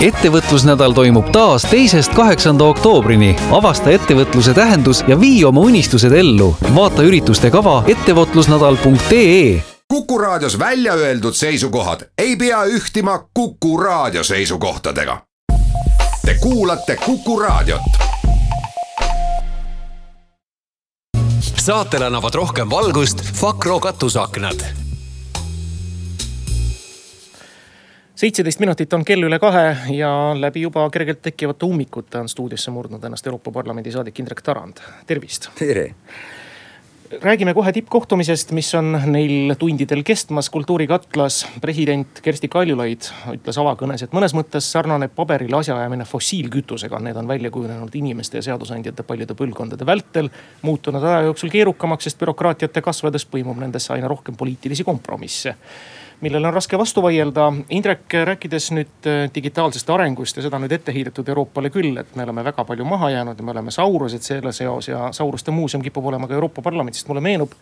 ettevõtlusnädal toimub taas teisest kaheksanda oktoobrini. avasta ettevõtluse tähendus ja vii oma unistused ellu. vaata ürituste kava ettevõtlusnädal.ee. kuku raadios välja öeldud seisukohad ei pea ühtima Kuku raadio seisukohtadega. Te kuulate Kuku raadiot saatele annavad rohkem valgust Fakro katusaknad seitseteist minutit on kell üle kahe ja läbi juba kergelt tekkivate ummikute on stuudiosse murdnud ennast Euroopa Parlamendi saadik Indrek Tarand, tervist. tere räägime kohe tippkohtumisest, mis on neil tundidel kestmas Kultuurikatlas. president Kersti Kaljulaid ütles avakõnes, et mõnes mõttes sarnaneb paberil asjaajamine fossiilkütusega. Need on välja kujunenud inimeste ja seadusandjate paljude põlvkondade vältel, muutunud aja jooksul keerukamaks, sest bürokraatiate kasvades põimub nendesse aina rohkem poliitilisi kompromisse millele on raske vastu vaielda. Indrek, rääkides nüüd äh, digitaalsest arengust ja seda nüüd ette heidetud Euroopale küll, et me oleme väga palju maha jäänud ja me oleme saurused selle seos ja sauruste muuseum kipub olema ka Euroopa Parlamendis, mulle meenub.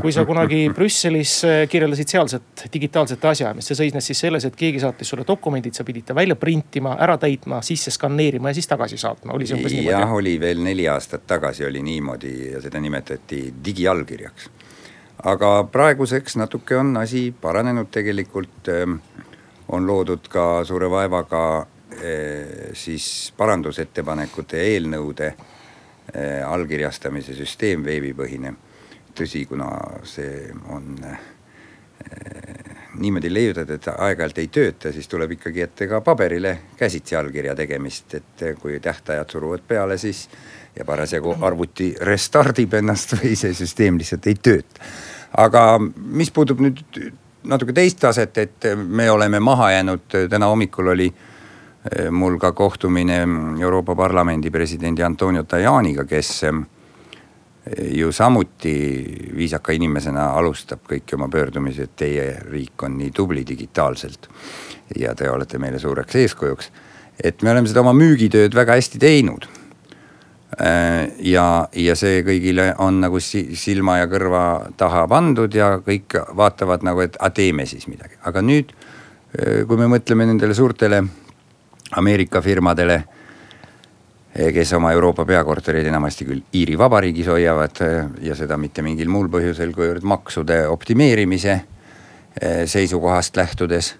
kui sa kunagi Brüsselis kirjeldasid sealset digitaalset asjaajamist, see seisnes siis selles, et keegi saatis sulle dokumendid, sa pidid ta välja printima, ära täitma, sisse skaneerima ja siis tagasi saatma, oli see umbes niimoodi? jah, oli veel neli aastat tagasi oli niimoodi ja seda nimetati digiallkirjaks aga praeguseks natuke on asi paranenud tegelikult. Ähm, on loodud ka suure vaevaga äh, siis parandusettepanekute eelnõude äh, allkirjastamise süsteem veebipõhine. tõsi, kuna see on äh, niimoodi leiutatud, et aeg-ajalt ei tööta, siis tuleb ikkagi ette ka paberile käsitsi allkirja tegemist, et kui tähtajad suruvad peale, siis ja parasjagu arvuti restardib ennast või see süsteem lihtsalt ei tööta aga mis puutub nüüd natuke teist taset, et me oleme maha jäänud, täna hommikul oli eh, mul ka kohtumine Euroopa Parlamendi presidendi Antonio Tajaniga, kes eh, ju samuti viisaka inimesena alustab kõiki oma pöördumisi, et teie riik on nii tubli digitaalselt. ja te olete meile suureks eeskujuks. et me oleme seda oma müügitööd väga hästi teinud ja, ja see kõigile on nagu silma ja kõrva taha pandud ja kõik vaatavad nagu, et a teeme siis midagi, aga nüüd. Äh, kui me mõtleme nendele suurtele Ameerika firmadele, äh, kes oma Euroopa peakorterid enamasti küll Iiri Vabariigis hoiavad ja seda mitte mingil muul põhjusel, kuivõrd maksude optimeerimise seisukohast lähtudes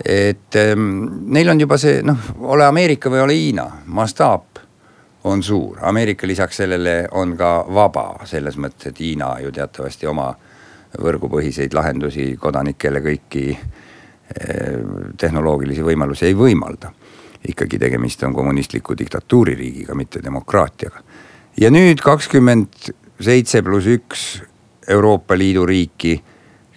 et ähm, neil on juba see noh, ole Ameerika või ole Hiina, mastaap on suur, Ameerika lisaks sellele on ka vaba selles mõttes, et Hiina ju teatavasti oma võrgupõhiseid lahendusi kodanikele kõiki eh, tehnoloogilisi võimalusi ei võimalda. ikkagi tegemist on kommunistliku diktatuuririigiga, mitte demokraatiaga. ja nüüd kakskümmend seitse pluss üks Euroopa Liidu riiki,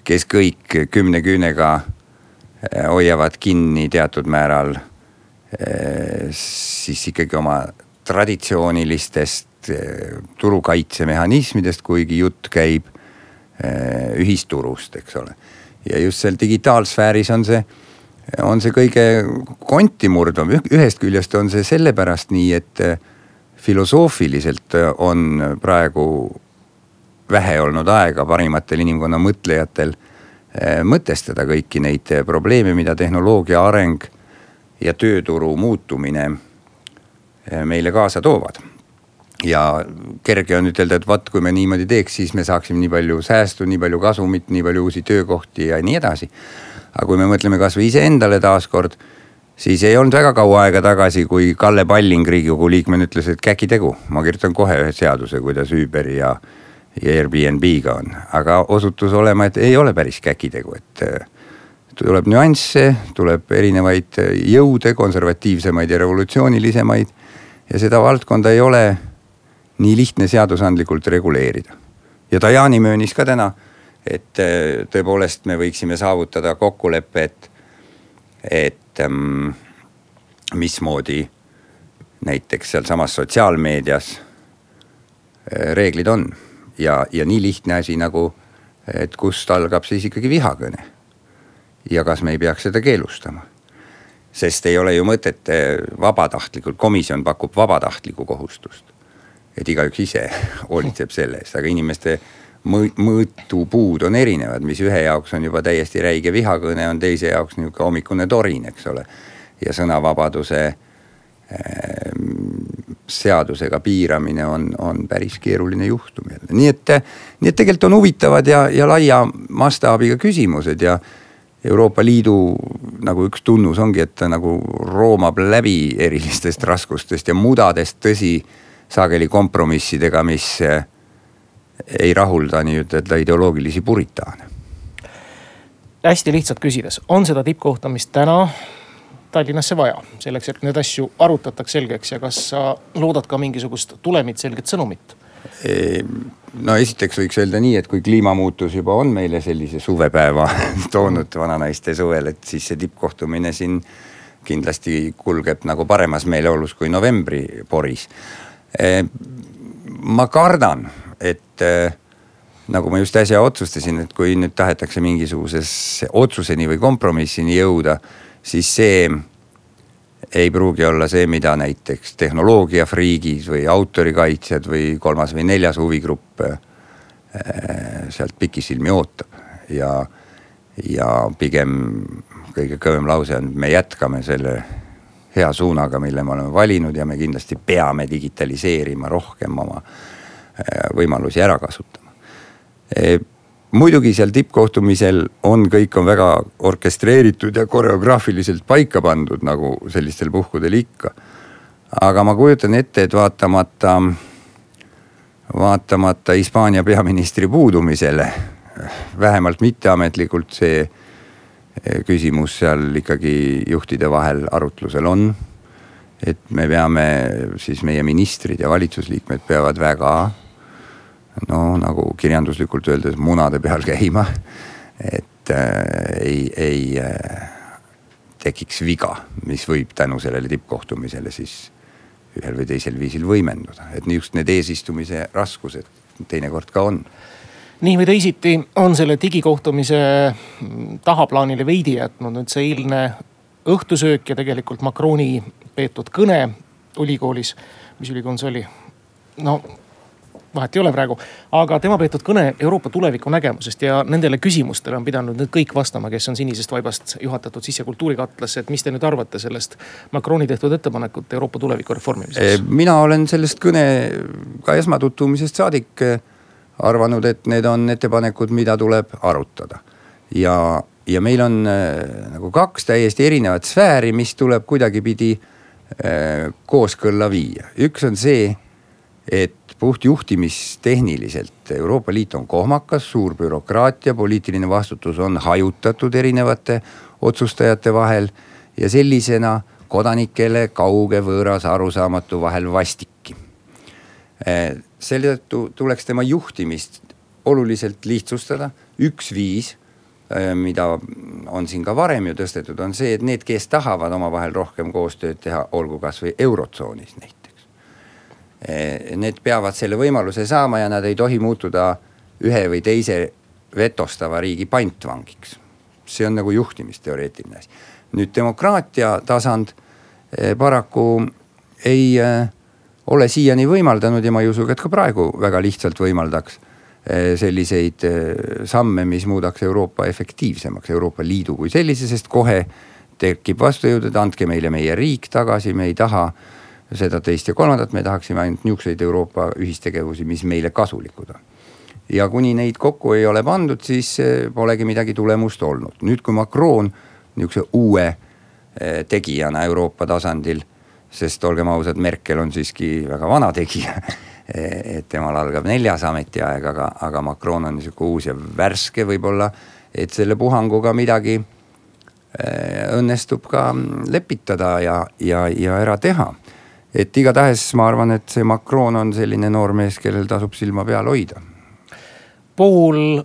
kes kõik kümne küünega eh, hoiavad kinni teatud määral eh, siis ikkagi oma traditsioonilistest eh, turukaitsemehhanismidest, kuigi jutt käib eh, ühisturust, eks ole. ja just seal digitaalsfääris on see, on see kõige konti murdvam, ühest küljest on see sellepärast nii, et eh, filosoofiliselt on praegu vähe olnud aega parimatel inimkonna mõtlejatel mõtestada kõiki neid probleeme, mida tehnoloogia areng ja tööturu muutumine meile kaasa toovad. ja kerge on ütelda, et vot, kui me niimoodi teeks, siis me saaksime nii palju säästu, nii palju kasumit, nii palju uusi töökohti ja nii edasi. aga kui me mõtleme kasvõi iseendale taaskord, siis ei olnud väga kaua aega tagasi, kui Kalle Palling, riigikogu liikmena ütles, et käkitegu, ma kirjutan kohe ühe seaduse, kuidas Uberi ja ja Airbnb-ga on, aga osutus olema, et ei ole päris käkitegu, et tuleb nüansse, tuleb erinevaid jõude, konservatiivsemaid ja revolutsioonilisemaid ja seda valdkonda ei ole nii lihtne seadusandlikult reguleerida. ja Dajani möönis ka täna, et äh, tõepoolest me võiksime saavutada kokkulepet, et ähm, mismoodi näiteks sealsamas sotsiaalmeedias äh, reeglid on ja, ja nii lihtne asi nagu, et kust algab siis ikkagi vihakõne. Ja kas me ei peaks seda keelustama sest ei ole ju mõtet eh, vabatahtlikult, komisjon pakub vabatahtlikku kohustust. et igaüks ise hoolitseb selle eest, aga inimeste mõõtupuud on erinevad, mis ühe jaoks on juba täiesti räige vihakõne, on teise jaoks nihuke hommikune torin, eks ole. ja sõnavabaduse seadusega piiramine on, on päris keeruline juhtum jälle, nii et, nii et tegelikult on huvitavad ja, ja laia mastaabiga küsimused ja Euroopa Liidu nagu üks tunnus ongi, et ta nagu roomab läbi erilistest raskustest ja mudadest, tõsi, sageli kompromissidega, mis ei rahulda nii-ütelda ideoloogilisi puritaane. hästi lihtsalt küsides, on seda tippkohtumist täna Tallinnasse vaja, selleks et neid asju arutataks selgeks ja kas sa loodad ka mingisugust tulemit, selget sõnumit? No esiteks võiks öelda nii, et kui kliimamuutus juba on meile sellise suvepäeva toonud vananaiste suvel, et siis see tippkohtumine siin kindlasti kulgeb nagu paremas meeleolus kui novembri poris. ma kardan, et nagu ma just äsja otsustasin, et kui nüüd tahetakse mingisugusesse otsuseni või kompromissini jõuda siis see ei pruugi olla see, mida näiteks tehnoloogiafriigid või autorikaitsjad või kolmas või neljas huvigrupp äh, sealt pikisilmi ootab. Ja, ja pigem kõige kõvem lause on, me jätkame selle hea suunaga, mille me oleme valinud ja me kindlasti peame digitaliseerima rohkem oma äh, võimalusi ära kasutama muidugi seal tippkohtumisel on, kõik on väga orkestreeritud ja koreograafiliselt paika pandud, nagu sellistel puhkudel ikka. aga ma kujutan ette, et vaatamata, vaatamata Hispaania peaministri puudumisele, vähemalt mitteametlikult see eh, küsimus seal ikkagi juhtide vahel arutlusel on. et me peame, siis meie ministrid ja valitsusliikmed peavad väga no nagu kirjanduslikult öeldes munade peal käima. et äh, ei, ei äh, tekiks viga, mis võib tänu sellele tippkohtumisele siis ühel või teisel viisil võimenduda, et niisugused need eesistumise raskused teinekord ka on nii või teisiti on selle digikohtumise tahaplaanile veidi jätnud nüüd see eilne õhtusöök ja tegelikult Macroni peetud kõne ülikoolis. mis ülikool see oli? no vahet ei ole praegu. aga tema peetud kõne Euroopa tuleviku nägemusest ja nendele küsimustele on pidanud nüüd kõik vastama, kes on sinisest vaibast juhatatud sisse kultuurikatlasse. et mis te nüüd arvate sellest Macroni tehtud ettepanekut Euroopa tuleviku reformimiseks? mina olen sellest kõne ka esmatutvumisest saadik eh, arvanud, et need on ettepanekud, mida tuleb arutada. ja, ja meil on äh, nagu kaks täiesti erinevat sfääri, mis tuleb kuidagipidi kooskõlla viia. üks on see, et puhtjuhtimistehniliselt Euroopa Liit on kohmakas, suur bürokraatia, poliitiline vastutus on hajutatud erinevate otsustajate vahel ja sellisena kodanikele kauge, võõras, arusaamatu, vahel vastikki. Eh, selle tõttu tuleks tema juhtimist oluliselt lihtsustada, üks viis eh, mida on siin ka varem ju tõstetud, on see, et need, kes tahavad omavahel rohkem koostööd teha, olgu kasvõi eurotsoonis neid need peavad selle võimaluse saama ja nad ei tohi muutuda ühe või teise vetostava riigi pantvangiks. see on nagu juhtimisteoreetiline asi. nüüd demokraatia tasand eh, paraku ei eh, ole siiani võimaldanud ja ma ei usu, et ka praegu väga lihtsalt võimaldaks selliseid samme, mis muudaks Euroopa efektiivsemaks, Euroopa Liidu kui sellise, sest kohe tekib vastujõud, et andke meile meie riik tagasi, me ei taha seda, teist ja kolmandat, me tahaksime ainult niisuguseid Euroopa ühistegevusi, mis meile kasulikud on. ja kuni neid kokku ei ole pandud, siis eh, polegi midagi tulemust olnud. nüüd, kui Macron nihukese uue eh, tegijana Euroopa tasandil, sest olgem ausad, Merkel on siiski väga vana tegija et temal algab neljas ametiaeg, aga, aga Macron on niisugune uus ja värske võib-olla, et selle puhanguga midagi eh, õnnestub ka lepitada ja, ja, ja ära teha et igatahes ma arvan, et see Macron on selline noormees, kellel tasub silma peal hoida. pool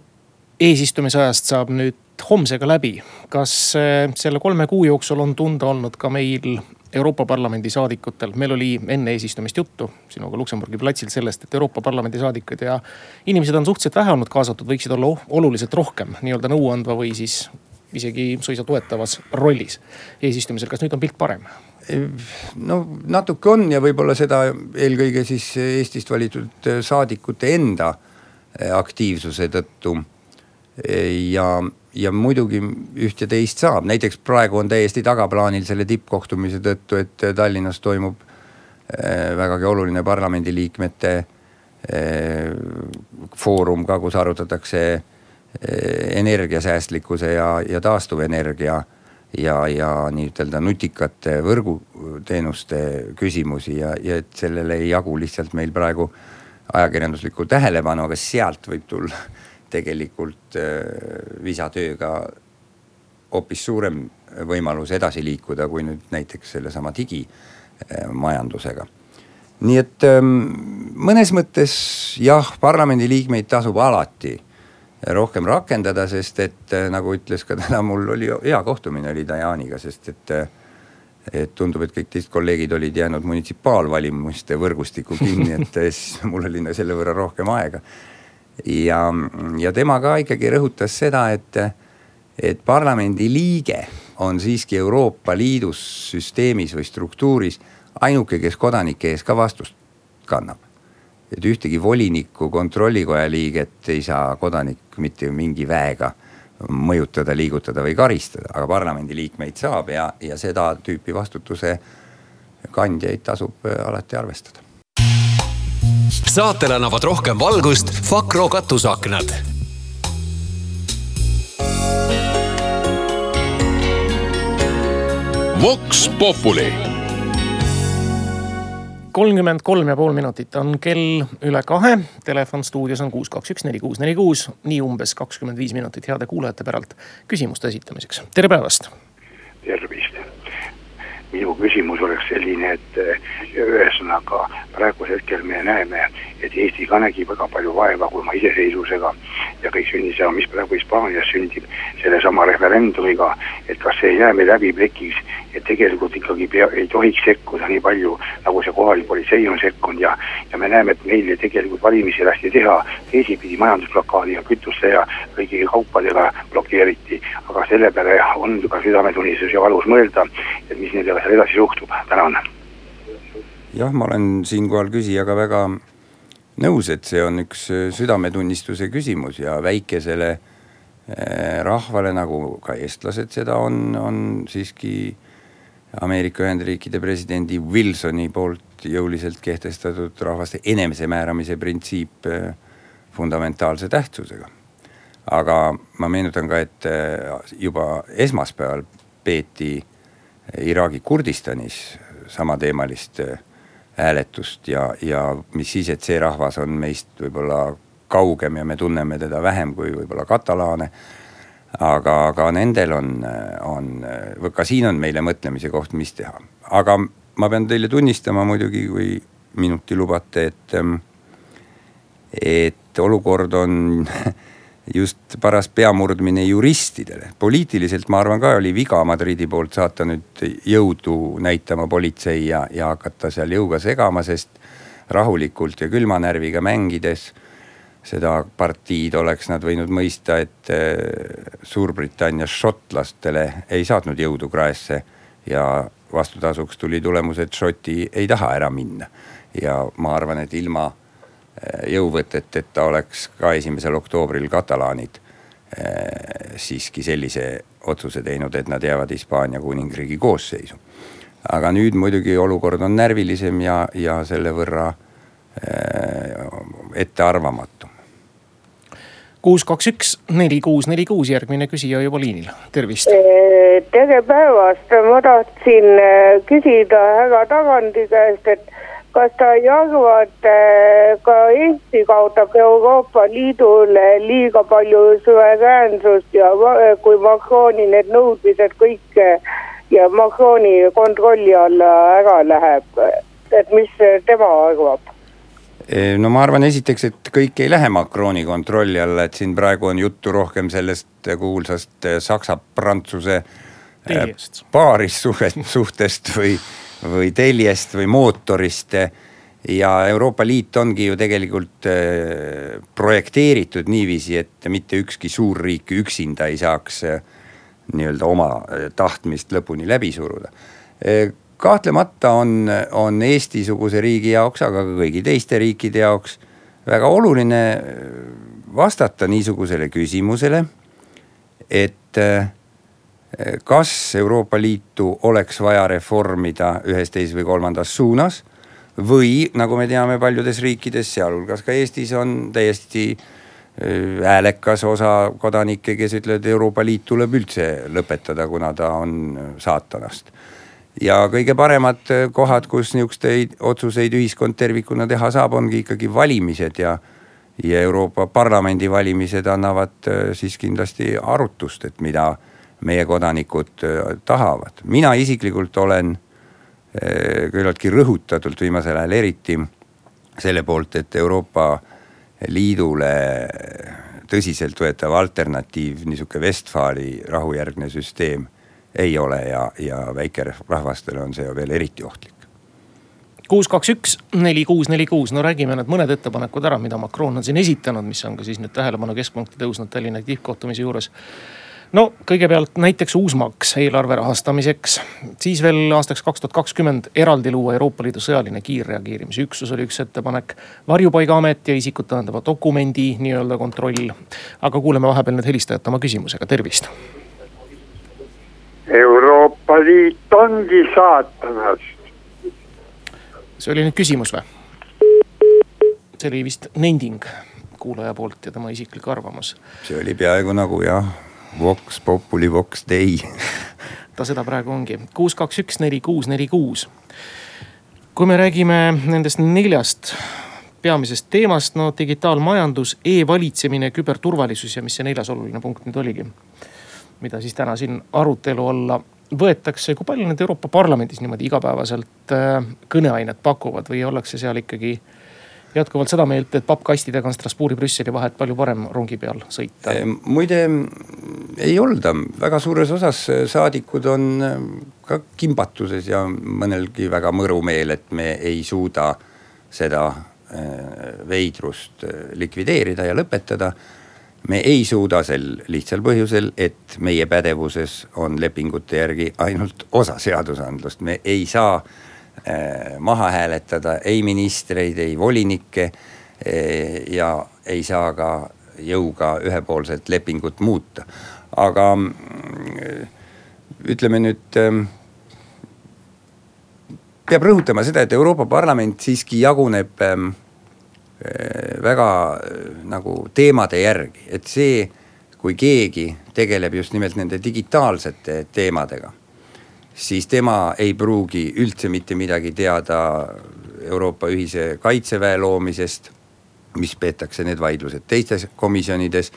eesistumisajast saab nüüd homsega läbi. kas eh, selle kolme kuu jooksul on tunda olnud ka meil Euroopa Parlamendi saadikutel, meil oli enne eesistumist juttu sinuga Luksemburgi platsil sellest, et Euroopa Parlamendi saadikud ja inimesed on suhteliselt vähe olnud kaasatud, võiksid olla oluliselt rohkem nii-öelda nõuandva või siis isegi suisa toetavas rollis eesistumisel. kas nüüd on pilt parem? no natuke on ja võib-olla seda eelkõige siis Eestist valitud saadikute enda aktiivsuse tõttu. ja, ja muidugi üht ja teist saab, näiteks praegu on täiesti tagaplaanil selle tippkohtumise tõttu, et Tallinnas toimub eh, vägagi oluline parlamendiliikmete eh, foorum ka, kus arutatakse energiasäästlikkuse ja, ja taastuvenergia ja, ja nii-ütelda nutikate võrguteenuste küsimusi ja, ja et sellele ei jagu lihtsalt meil praegu ajakirjanduslikku tähelepanu, aga sealt võib tulla tegelikult äh, visatööga hoopis suurem võimalus edasi liikuda, kui nüüd näiteks sellesama digimajandusega. nii et ähm, mõnes mõttes jah, parlamendiliikmeid tasub alati rohkem rakendada, sest et äh, nagu ütles ka täna, mul oli hea kohtumine oli Dajaniga, sest et äh, et tundub, et kõik teised kolleegid olid jäänud munitsipaalvalimiste võrgustikku kinni, et siis mul oli selle võrra rohkem aega ja, ja tema ka ikkagi rõhutas seda, et, et parlamendi liige on siiski Euroopa Liidus süsteemis või struktuuris ainuke, kes kodanike ees ka vastust kannab. Et ühtegi volinikku, kontrollikoja liiget ei saa kodanik mitte mingi väega mõjutada, liigutada või karistada, aga parlamendiliikmeid saab ja, ja seda tüüpi vastutuse kandjaid tasub alati arvestada saatel annavad rohkem valgust Fakro katusaknad. Vox Populi kolmkümmend kolm ja pool minutit on kell üle kahe. Telefon stuudios on kuus, kaks, üks, neli, kuus, neli, kuus. nii umbes kakskümmend viis minutit heade kuulajate päralt küsimuste esitamiseks. tere päevast. tervist minu küsimus oleks selline, et eh, ühesõnaga praegusel hetkel me näeme, et Eesti ka nägi väga palju vaeva kui oma iseseisvusega ja kõik sündis ja mis praegu Hispaanias sündib sellesama referendumiga, et kas see ei jää meil häbiplekiks, et tegelikult ikkagi pea, ei tohiks sekkuda nii palju, nagu see kohalik politsei on sekkunud ja ja me näeme, et meil tegelikult valimisi lasti teha. Teisipidi majandusblokaadiga, kütuste ja kõigi kaupadega blokeeriti, aga selle peale on ka südametunnistus ja valus mõelda, et mis nendega seal edasi juhtub, tänan. jah, ma olen siinkohal küsijaga väga nõus, et see on üks äh, südametunnistuse küsimus ja väikesele äh, rahvale, nagu ka eestlased seda on, on siiski Ameerika Ühendriikide presidendi Wilsoni poolt jõuliselt kehtestatud rahvaste enesemääramise printsiip äh, fundamentaalse tähtsusega. aga ma meenutan ka, et juba esmaspäeval peeti Iraagi Kurdistanis samateemalist hääletust ja, ja mis siis, et see rahvas on meist võib-olla kaugem ja me tunneme teda vähem kui võib-olla katalaane. aga ka nendel on, on, ka siin on meile mõtlemise koht, mis teha, aga ma pean teile tunnistama muidugi, kui minuti lubate, et, et olukord on just paras peamurdmine juristidele. poliitiliselt ma arvan ka oli viga Madridi poolt saata nüüd jõudu näitama politsei ja, ja hakata seal jõuga segama, sest rahulikult ja külma närviga mängides seda partiid oleks nad võinud mõista, et eh, Suurbritannias šotlastele ei saatnud jõudu kraesse ja vastutasuks tuli tulemus, et Šoti ei taha ära minna. ja ma arvan, et ilma jõuvõtet, et ta oleks ka esimesel oktoobril katalaanid eh, siiski sellise otsuse teinud, et nad jäävad Hispaania kuningriigi koosseisu. aga nüüd muidugi olukord on närvilisem ja, ja selle võrra eh, ettearvamatu. kuus, kaks, üks, neli, kuus, neli, kuus, järgmine küsija juba liinil, tervist. tere päevast, ma tahtsin küsida härra Tagandi käest, et kas ta ei arva, et äh, ka Eesti kaotab Euroopa Liidule liiga palju suveräänsust ja kui Macroni need nõudmised kõik äh, ja Macroni kontrolli alla ära läheb, et mis tema arvab? no ma arvan esiteks, et kõik ei lähe Macroni kontrolli alla, et siin praegu on juttu rohkem sellest kuulsast Saksa-Prantsuse paarisuhtest või või teljest või mootorist. ja Euroopa Liit ongi ju tegelikult äh, projekteeritud niiviisi, et mitte ükski suurriik üksinda ei saaks äh, nii-öelda oma äh, tahtmist lõpuni läbi suruda. kahtlemata on, on Eesti-suguse riigi jaoks, aga ka kõigi teiste riikide jaoks väga oluline vastata niisugusele küsimusele, et äh, kas Euroopa Liitu oleks vaja reformida ühes, teises või kolmandas suunas. või nagu me teame paljudes riikides, sealhulgas ka Eestis on täiesti äh, häälekas osa kodanikke, kes ütlevad, Euroopa Liit tuleb üldse lõpetada, kuna ta on saatanast ja kõige paremad kohad, kus niisuguseid otsuseid ühiskond tervikuna teha saab, ongi ikkagi valimised ja ja Euroopa Parlamendi valimised annavad äh, siis kindlasti arutust, et mida meie kodanikud äh, tahavad. mina isiklikult olen äh, küllaltki rõhutatult viimasel ajal eriti selle poolt, et Euroopa Liidule tõsiseltvõetav alternatiiv, niisugune Westfali rahujärgne süsteem ei ole ja, ja väikerahvastele on see veel eriti ohtlik kuus, kaks, üks, neli, kuus, neli, kuus, no räägime need mõned ettepanekud ära, mida Macron on siin esitanud, mis on ka siis nüüd tähelepanu keskpunkti tõusnud Tallinna tippkohtumise juures. No kõigepealt näiteks uus maks eelarve rahastamiseks, siis veel aastaks kaks tuhat kakskümmend eraldi luua Euroopa Liidu sõjaline kiirreageerimise üksus oli üks ettepanek. varjupaigaamet ja isikut tõendava dokumendi nii-öelda kontroll. aga kuuleme vahepeal nüüd helistajat oma küsimusega, tervist. Euroopa Liit ongi saatanast see oli nüüd küsimus või? see oli vist nending kuulaja poolt ja tema isiklik arvamus. see oli peaaegu nagu jah, Vox populi vox dei ta seda praegu ongi, kuus, kaks, üks, neli, kuus, neli, kuus. kui me räägime nendest neljast peamisest teemast, no digitaalmajandus e, e-valitsemine, küberturvalisus ja mis see neljas oluline punkt nüüd oligi. mida siis täna siin arutelu alla võetakse, kui palju need Euroopa Parlamendis niimoodi igapäevaselt äh, kõneainet pakuvad või ollakse seal ikkagi jätkuvalt seda meelt, et pappkastidega on Strasbourgi, Brüsseli vahet palju parem rongi peal sõita? muide ei olda, väga suures osas saadikud on äh, ka kimbatuses ja mõnelgi väga mõru meel, et me ei suuda seda äh, veidrust likvideerida ja lõpetada. Me ei suuda sel lihtsal põhjusel, et meie pädevuses on lepingute järgi ainult osa seadusandlust, me ei saa äh, maha hääletada ei ministreid, ei volinikke äh, ja ei saa ka jõuga ühepoolselt lepingut muuta. aga äh, ütleme nüüd äh, peab rõhutama seda, et Euroopa Parlament siiski jaguneb äh, Äh, väga äh, nagu teemade järgi, et see, kui keegi tegeleb just nimelt nende digitaalsete teemadega, siis tema ei pruugi üldse mitte midagi teada Euroopa ühise kaitseväe loomisest, mis peetakse need vaidlused teistes komisjonides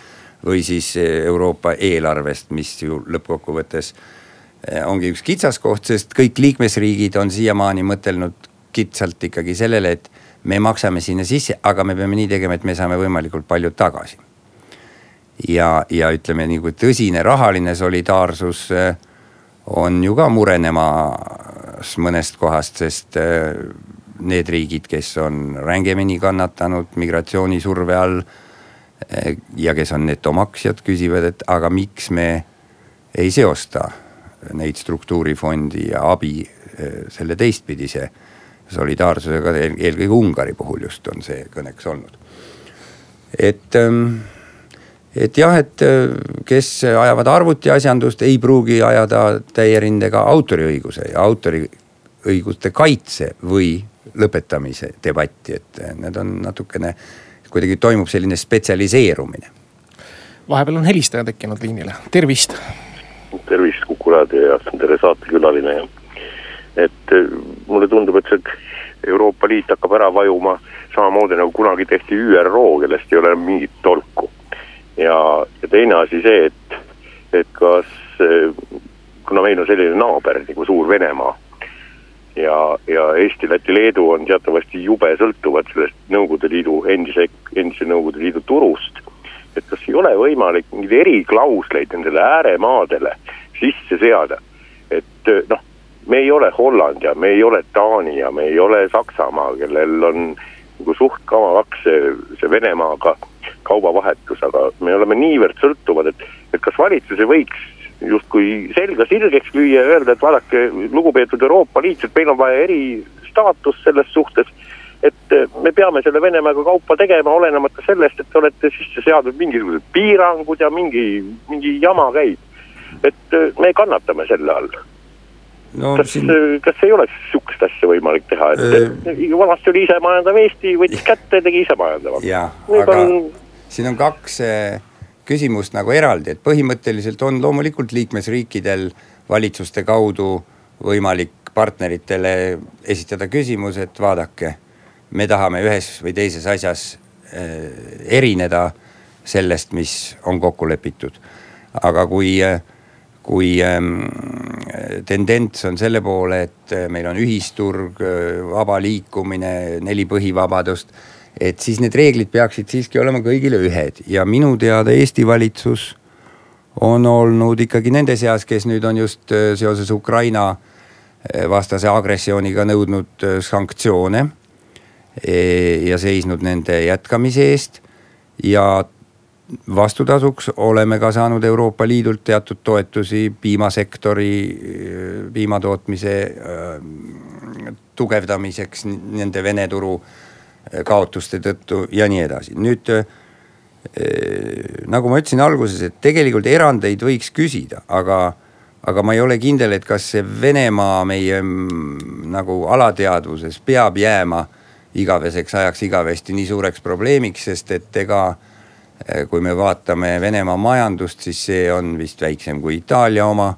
või siis Euroopa eelarvest, mis ju lõppkokkuvõttes äh, ongi üks kitsaskoht, sest kõik liikmesriigid on siiamaani mõtelnud kitsalt ikkagi sellele, et me maksame sinna sisse, aga me peame nii tegema, et me saame võimalikult palju tagasi. ja, ja ütleme nagu tõsine rahaline solidaarsus äh, on ju ka murenemas mõnest kohast, sest äh, need riigid, kes on rängemini kannatanud migratsioonisurve all äh, ja kes on netomaksjad, küsivad, et aga miks me ei seosta neid struktuurifondi ja abi selle teistpidise solidaarsusega, eelkõige Ungari puhul just on see kõneks olnud. et, ähm, et jah, et äh, kes ajavad arvutiasjandust, ei pruugi ajada täie rindega autoriõiguse ja autoriõiguste kaitse või lõpetamise debatti, et äh, need on natukene, kuidagi toimub selline spetsialiseerumine. vahepeal on helistaja tekkinud liinile, tervist. tervist, Kuku raadio ja tere saatekülaline ja et äh, mulle tundub, et see Euroopa Liit hakkab ära vajuma samamoodi nagu kunagi tehti ÜRO, kellest ei ole mingit tolku. Ja, ja teine asi see, et, et kas, äh, kuna meil on selline naaber nagu Suur-Venemaa ja, ja Eesti, Läti, Leedu on teatavasti jube sõltuvad sellest Nõukogude Liidu endise, endise Nõukogude Liidu turust. et kas ei ole võimalik mingeid eriklausleid nendele ääremaadele sisse seada, et noh me ei ole Holland ja me ei ole Taani ja me ei ole Saksamaa, kellel on nagu suht kavavaks see, see Venemaaga kaubavahetus, aga me oleme niivõrd sõltuvad, et, et kas valitsus ei võiks justkui selga sirgeks lüüa ja öelda, et vaadake, lugupeetud Euroopa Liit, et meil on vaja eristaatust selles suhtes. et äh, me peame selle Venemaaga kaupa tegema, olenemata sellest, et te olete sisse seadnud mingisugused piirangud ja mingi, mingi jama käib. et äh, me kannatame selle all no kas siin, kas ei oleks sihukest asja võimalik teha, et vanasti oli isemajandav Eesti, võttis kätte, tegi isemajandavalt. jaa, nüüd aga on siin on kaks eh, küsimust nagu eraldi, et põhimõtteliselt on loomulikult liikmesriikidel valitsuste kaudu võimalik partneritele esitada küsimus, et vaadake, me tahame ühes või teises asjas eh, erineda sellest, mis on kokku lepitud. aga kui, kui ehm, tendents on selle poole, et eh, meil on ühisturg, vaba liikumine, neli põhivabadust et siis need reeglid peaksid siiski olema kõigile ühed. Ja minu teada Eesti valitsus on olnud ikkagi nende seas, kes nüüd on just äh, seoses Ukraina äh, vastase agressiooniga nõudnud äh, sanktsioone e- ja seisnud nende jätkamise eest. Ja vastutasuks oleme ka saanud Euroopa Liidult teatud toetusi piimasektori, piimatootmise tugevdamiseks nende Vene turu äh, kaotuste tõttu ja nii edasi, nüüd äh, nagu ma ütlesin alguses, et tegelikult erandeid võiks küsida, aga, aga ma ei ole kindel, et kas see Venemaa meie mm, nagu alateadvuses peab jääma igaveseks ajaks igavesti nii suureks probleemiks, sest et ega eh, kui me vaatame Venemaa majandust, siis see on vist väiksem kui Itaalia oma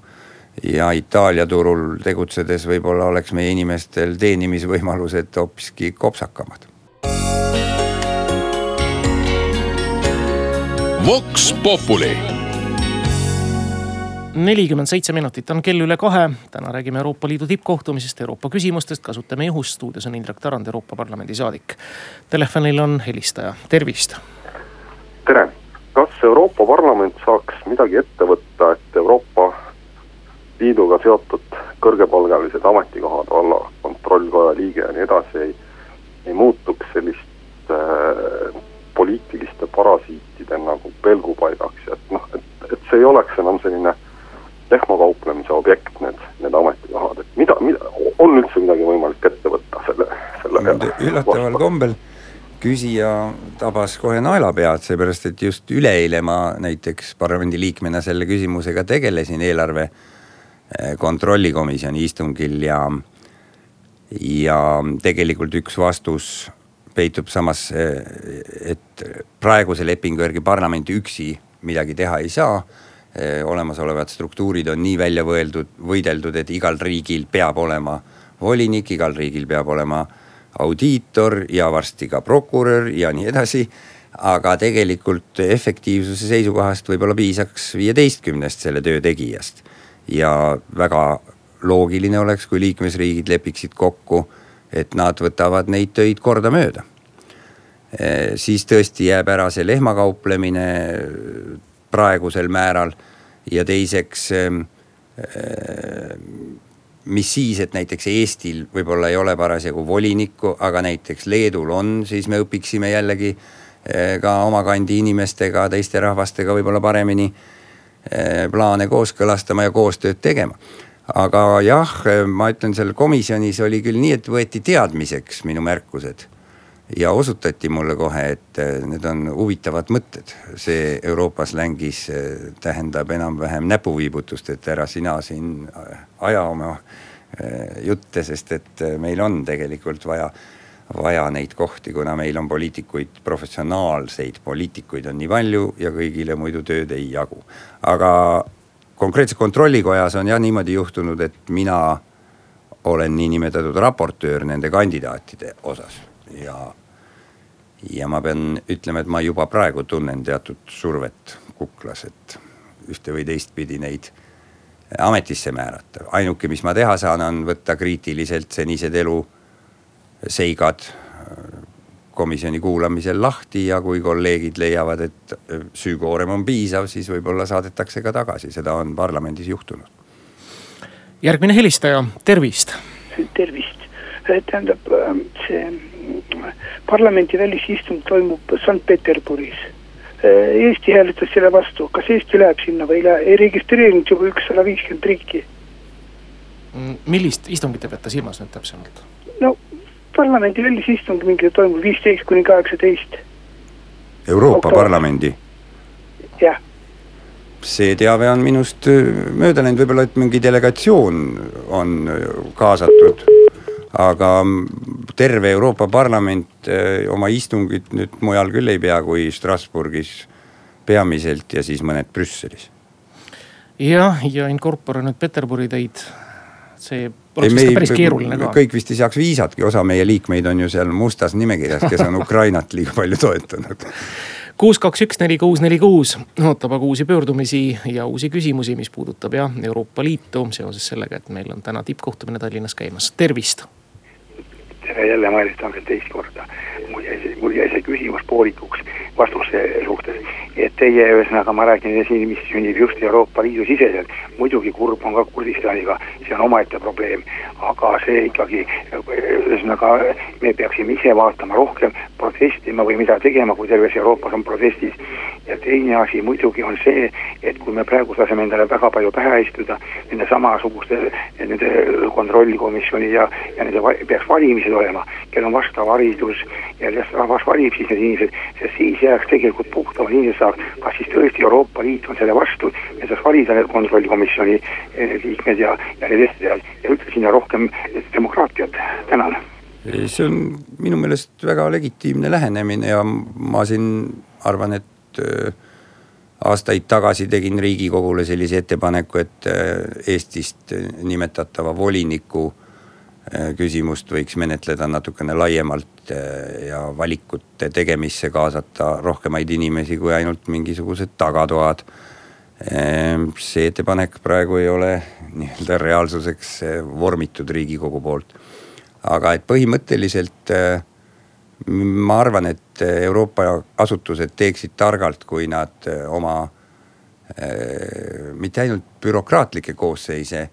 ja Itaalia turul tegutsedes võib-olla oleks meie inimestel teenimisvõimalused hoopiski kopsakamad. Vox Populi nelikümmend seitse minutit on kell üle kahe. täna räägime Euroopa Liidu tippkohtumisest, Euroopa küsimustest, kasutame juhust. stuudios on Indrek Tarand, Euroopa Parlamendi saadik. Telefonil on helistaja, tervist. tere, kas Euroopa Parlament saaks midagi ette võtta, et Euroopa Liiduga seotud kõrgepalgalised ametikohad, olla kontrollkoja liige ja nii edasi, ei, ei muutuks sellist äh, poliitiliste parasiitide nagu pelgupaigaks et noh, et, et see ei oleks enam selline lehmakauplemise objekt, need, need ametikohad, et mida, mida, on üldse midagi võimalik ette võtta selle, selle üllataval kombel küsija tabas kohe naelapead, seepärast et just üleeile ma näiteks parlamendiliikmena selle küsimusega tegelesin eelarve eh, kontrollikomisjoni istungil ja, ja tegelikult üks vastus peitub samas, et praeguse lepingu järgi parlament üksi midagi teha ei saa olemasolevad struktuurid on nii välja võeldud, võideldud, et igal riigil peab olema volinik, igal riigil peab olema audiitor ja varsti ka prokurör ja nii edasi. aga tegelikult efektiivsuse seisukohast võib-olla piisaks viieteistkümnest selle töö tegijast. ja väga loogiline oleks, kui liikmesriigid lepiksid kokku, et nad võtavad neid töid kordamööda. siis tõesti jääb ära see lehmakauplemine praegusel määral ja teiseks mis siis, et näiteks Eestil võib-olla ei ole parasjagu volinikku, aga näiteks Leedul on, siis me õpiksime jällegi ka oma kandi inimestega, teiste rahvastega võib-olla paremini plaane kooskõlastama ja koostööd tegema. Aga jah, ma ütlen seal komisjonis oli küll nii, et võeti teadmiseks minu märkused ja osutati mulle kohe, et need on huvitavad mõtted. see Euroopa slängis tähendab enam-vähem näpuviibutust, et ära sina siin aja oma jutte, sest et meil on tegelikult vaja, vaja neid kohti, kuna meil on poliitikuid, professionaalseid poliitikuid on nii palju ja kõigile muidu tööd ei jagu. aga konkreetselt kontrollikojas on jah niimoodi juhtunud, et mina olen niinimetatud raportöör nende kandidaatide osas ja ja ma pean ütlema, et ma juba praegu tunnen teatud survet kuklas, et ühte või teistpidi neid ametisse määrata. ainuke, mis ma teha saan, on võtta kriitiliselt senised eluseigad komisjoni kuulamisel lahti ja kui kolleegid leiavad, et süükoorem on piisav, siis võib-olla saadetakse ka tagasi, seda on parlamendis juhtunud. järgmine helistaja, tervist. tervist, tähendab see parlamendi välisistung toimub Sankt-Peterburis. Eesti hääletas selle vastu, kas Eesti läheb sinna või ei lähe, ei registreerinud juba ükssada viiskümmend riiki. millist istungit te peate silmas nüüd täpsemalt? no parlamendi välisistung mingi toimub viisteist kuni kaheksateist, Euroopa Oktober. Parlamendi, jah. see teave on minust öö, mööda läinud, võib-olla et mingi delegatsioon on öö, kaasatud. aga mm, terve Euroopa Parlament öö, oma istungit nüüd mujal küll ei pea kui Strasbourgis peamiselt ja siis mõned Brüsselis. jah, ja in corpore nüüd Peterburi teid, see oleks vist päris keeruline ka. kõik vist ei saaks viisatki, osa meie liikmeid on ju seal mustas nimekirjas, kes on Ukrainat liiga palju toetanud. kuus, kaks, üks, neli, kuus, neli, kuus ootab aga uusi pöördumisi ja uusi küsimusi, mis puudutab jah Euroopa Liitu seoses sellega, et meil on täna tippkohtumine Tallinnas käimas, tervist. tere jälle, Mailis Tammet teist korda. mul jäi see, mul jäi see küsimus poolikuks vastuse suhtes. Et teie ühesõnaga, ma räägin siin, mis sünnib just Euroopa Liidu siseselt. muidugi kurb on ka Kurdistaniga, see on omaette probleem. aga see ikkagi, ühesõnaga me peaksime ise vaatama rohkem, protestima või mida tegema, kui terves Euroopas on protestis. ja teine asi muidugi on see, et kui me praegu laseme endale väga palju pähe istuda nende samasuguste, nende kontrollikomisjoni ja, ja nende peaks valimised olema, kel on vastav haridus ja las rahvas valib siis need inimesed, sest siis jääks tegelikult puhtamad inimesed saaks, kas siis tõesti Euroopa Liit on selle vastu, et saaks valida need kontrollikomisjoni eh, liikmed ja, ja need esindajad ja üldse sinna rohkem demokraatiat, tänan. See on minu meelest väga legitiimne lähenemine ja ma siin arvan, et öö, aastaid tagasi tegin Riigikogule sellise ettepaneku, et öö, Eestist nimetatava voliniku küsimust võiks menetleda natukene laiemalt öö, ja valikute tegemisse kaasata rohkemaid inimesi kui ainult mingisugused tagatoad. see ettepanek praegu ei ole nii-öelda reaalsuseks vormitud Riigikogu poolt aga et põhimõtteliselt äh, ma arvan, et Euroopa asutused teeksid targalt, kui nad äh, oma äh, mitte ainult bürokraatlikke koosseise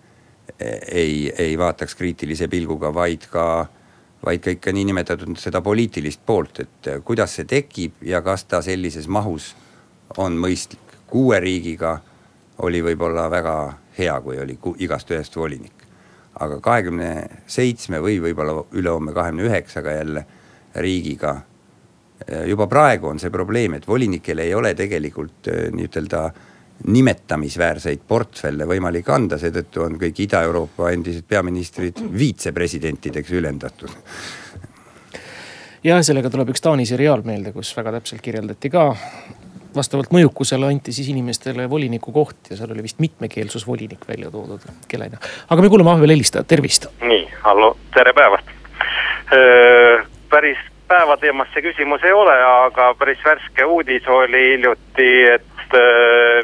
ei, ei vaataks kriitilise pilguga, vaid ka, vaid ka ikka niinimetatud seda poliitilist poolt, et kuidas see tekib ja kas ta sellises mahus on mõistlik. kuue riigiga oli võib-olla väga hea, kui oli igast ühest volinik aga kahekümne seitsme või võib-olla ülehomme kahekümne üheksaga jälle riigiga. juba praegu on see probleem, et volinikel ei ole tegelikult nii-ütelda nimetamisväärseid portfelle võimalik anda, seetõttu on kõik Ida-Euroopa endised peaministrid viitsepresidentideks ülendatud. ja sellega tuleb üks Taani seriaal meelde, kus väga täpselt kirjeldati ka vastavalt mõjukusele anti siis inimestele voliniku koht ja seal oli vist mitmekeelsusvolinik välja toodud kellena. aga me kuulame vahepeal helistajat, tervist. nii, hallo, tere päevast. päris päevateemas see küsimus ei ole, aga päris värske uudis oli hiljuti, et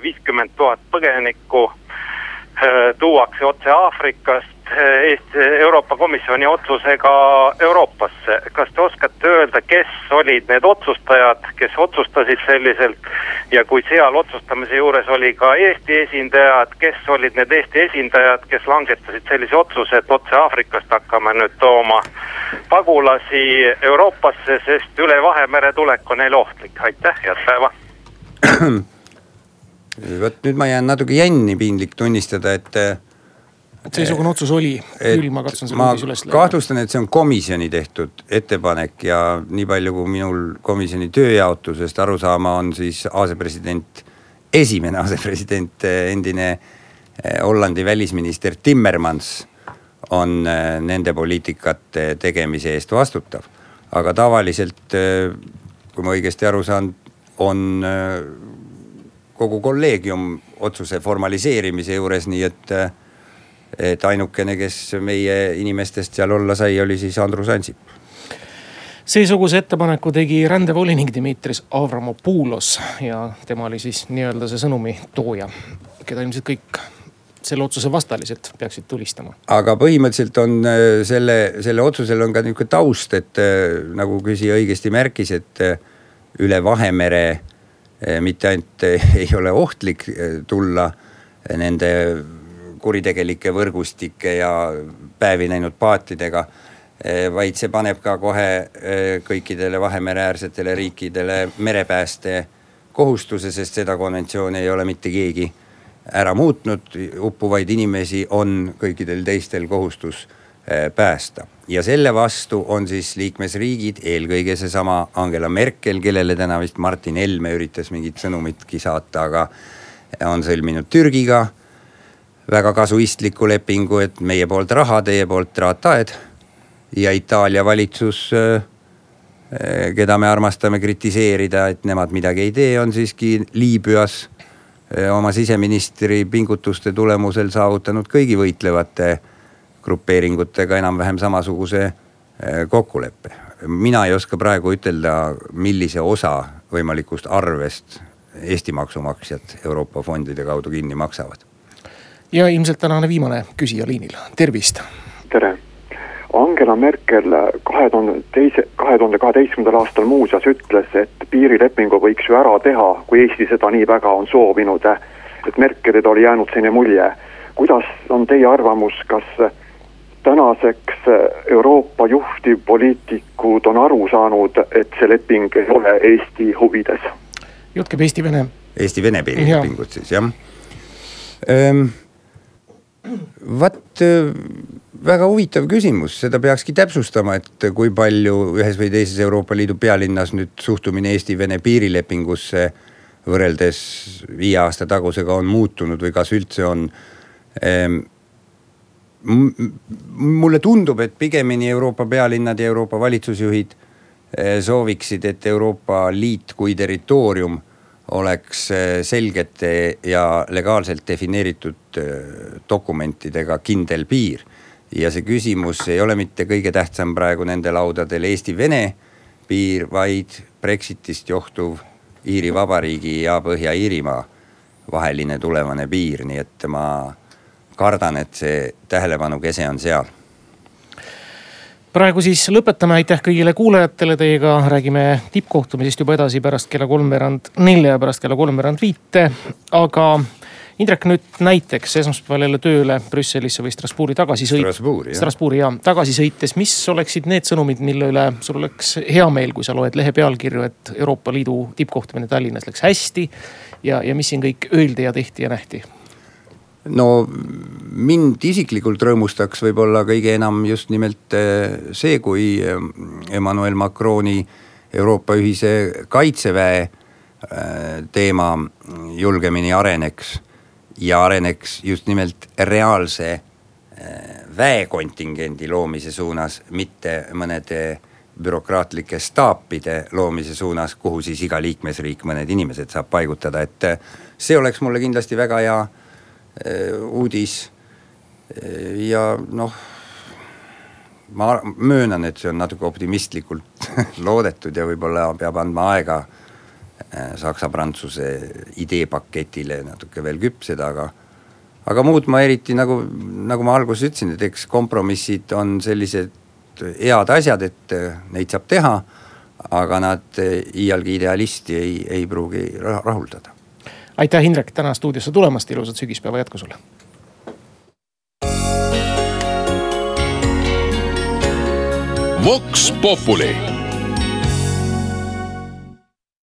viiskümmend tuhat põgenikku tuuakse otse Aafrikast Eesti, Euroopa Komisjoni otsusega Euroopasse. kas te oskate öelda, kes olid need otsustajad, kes otsustasid selliselt ja kui seal otsustamise juures oli ka Eesti esindajad, kes olid need Eesti esindajad, kes langetasid sellise otsuse, et otse Aafrikast hakkame nüüd tooma pagulasi Euroopasse, sest üle Vahemere tulek on neile ohtlik. aitäh, head päeva. vot nüüd ma jään natuke jänni, piinlik tunnistada, et et seesugune otsus oli, küll ma katsun selle uudise üles leida. kahtlustan, et see on komisjoni tehtud ettepanek ja nii palju, kui minul komisjoni tööjaotusest aru saama on, siis asepresident, esimene asepresident, endine Hollandi välisminister Timmermans on nende poliitikate tegemise eest vastutav. aga tavaliselt, kui ma õigesti aru saan, on kogu kolleegium otsuse formaliseerimise juures, nii et et ainukene, kes meie inimestest seal olla sai, oli siis Andrus Ansip. seesuguse ettepaneku tegi rändevolinik Dimitris Avramopoulos ja tema oli siis nii-öelda see sõnumi tooja, keda ilmselt kõik selle otsuse vastaliselt peaksid tulistama. aga põhimõtteliselt on selle, selle otsusel on ka nihuke taust, et nagu küsija õigesti märkis, et üle Vahemere mitte ainult ei ole ohtlik tulla nende kuritegelike võrgustike ja päevi näinud paatidega. vaid see paneb ka kohe kõikidele Vahemereäärsetele riikidele merepääste kohustuse, sest seda konventsiooni ei ole mitte keegi ära muutnud. uppuvaid inimesi on kõikidel teistel kohustus päästa. Ja selle vastu on siis liikmesriigid, eelkõige seesama Angela Merkel, kellele täna vist Martin Helme üritas mingit sõnumitki saata, aga on sõlminud Türgiga väga kasuistliku lepingu, et meie poolt raha, teie poolt traataed. ja Itaalia valitsus, keda me armastame kritiseerida, et nemad midagi ei tee, on siiski Liibüas oma siseministri pingutuste tulemusel saavutanud kõigi võitlevate grupeeringutega enam-vähem samasuguse kokkuleppe. mina ei oska praegu ütelda, millise osa võimalikust arvest Eesti maksumaksjad Euroopa fondide kaudu kinni maksavad. ja ilmselt tänane viimane küsija liinil, tervist. tere. Angela Merkel kahe tuhande teise, kahe tuhande kaheteistkümnendal aastal muuseas ütles, et piirilepingu võiks ju ära teha, kui Eesti seda nii väga on soovinud. et Merkelile oli jäänud selline mulje. kuidas on teie arvamus, kas tänaseks Euroopa juhtivpoliitikud on aru saanud, et see leping ei ole Eesti huvides? jutt käib Eesti-Vene. Eesti-Vene piirilepingut siis jah ehm,. vaat väga huvitav küsimus, seda peakski täpsustama, et kui palju ühes või teises Euroopa Liidu pealinnas nüüd suhtumine Eesti-Vene piirilepingusse võrreldes viie aasta tagusega on muutunud või kas üldse on ehm, mulle tundub, et pigemini Euroopa pealinnad ja Euroopa valitsusjuhid sooviksid, et Euroopa Liit kui territoorium oleks selgete ja legaalselt defineeritud dokumentidega kindel piir. ja see küsimus ei ole mitte kõige tähtsam praegu nende laudadel Eesti-Vene piir, vaid Brexitist johtuv Iiri Vabariigi ja Põhja-Iirimaa vaheline tulevane piir, nii et ma kardan, et see tähelepanu kese on seal praegu siis lõpetame, aitäh kõigile kuulajatele, teiega räägime tippkohtumisest juba edasi pärast kella kolmveerand nelja ja pärast kella kolmveerand viite. aga Indrek nüüd näiteks esmaspäeval jälle tööle Brüsselisse või Strasbourgi tagasi sõit-. Strasbourgi jah. Strasbourgi jah, tagasi sõites, mis oleksid need sõnumid, mille üle sul oleks hea meel, kui sa loed lehe pealkirju, et Euroopa Liidu tippkohtumine Tallinnas läks hästi. ja, ja mis siin kõik öeldi ja tehti ja nähti no mind isiklikult rõõmustaks võib-olla kõige enam just nimelt eh, see, kui eh, Emmanuel Macroni Euroopa ühise kaitseväe eh, teema julgemini areneks. ja areneks just nimelt reaalse väekontingendi loomise suunas, mitte mõnede bürokraatlike staapide loomise suunas, kuhu siis iga liikmesriik mõned inimesed saab paigutada, et see oleks mulle kindlasti väga hea uudis. Äh, ja noh, ma möönan, et see on natuke optimistlikult loodetud ja võib-olla peab andma aega äh, Saksa-Prantsuse ideepaketile natuke veel küpseda, aga. aga muud ma eriti nagu, nagu ma alguses ütlesin, et eks kompromissid on sellised head asjad, et neid saab teha. aga nad iialgi idealisti ei, ei pruugi rahuldada aitäh, Indrek, täna stuudiosse tulemast, ilusat sügispäeva jätku sulle. Vox Populi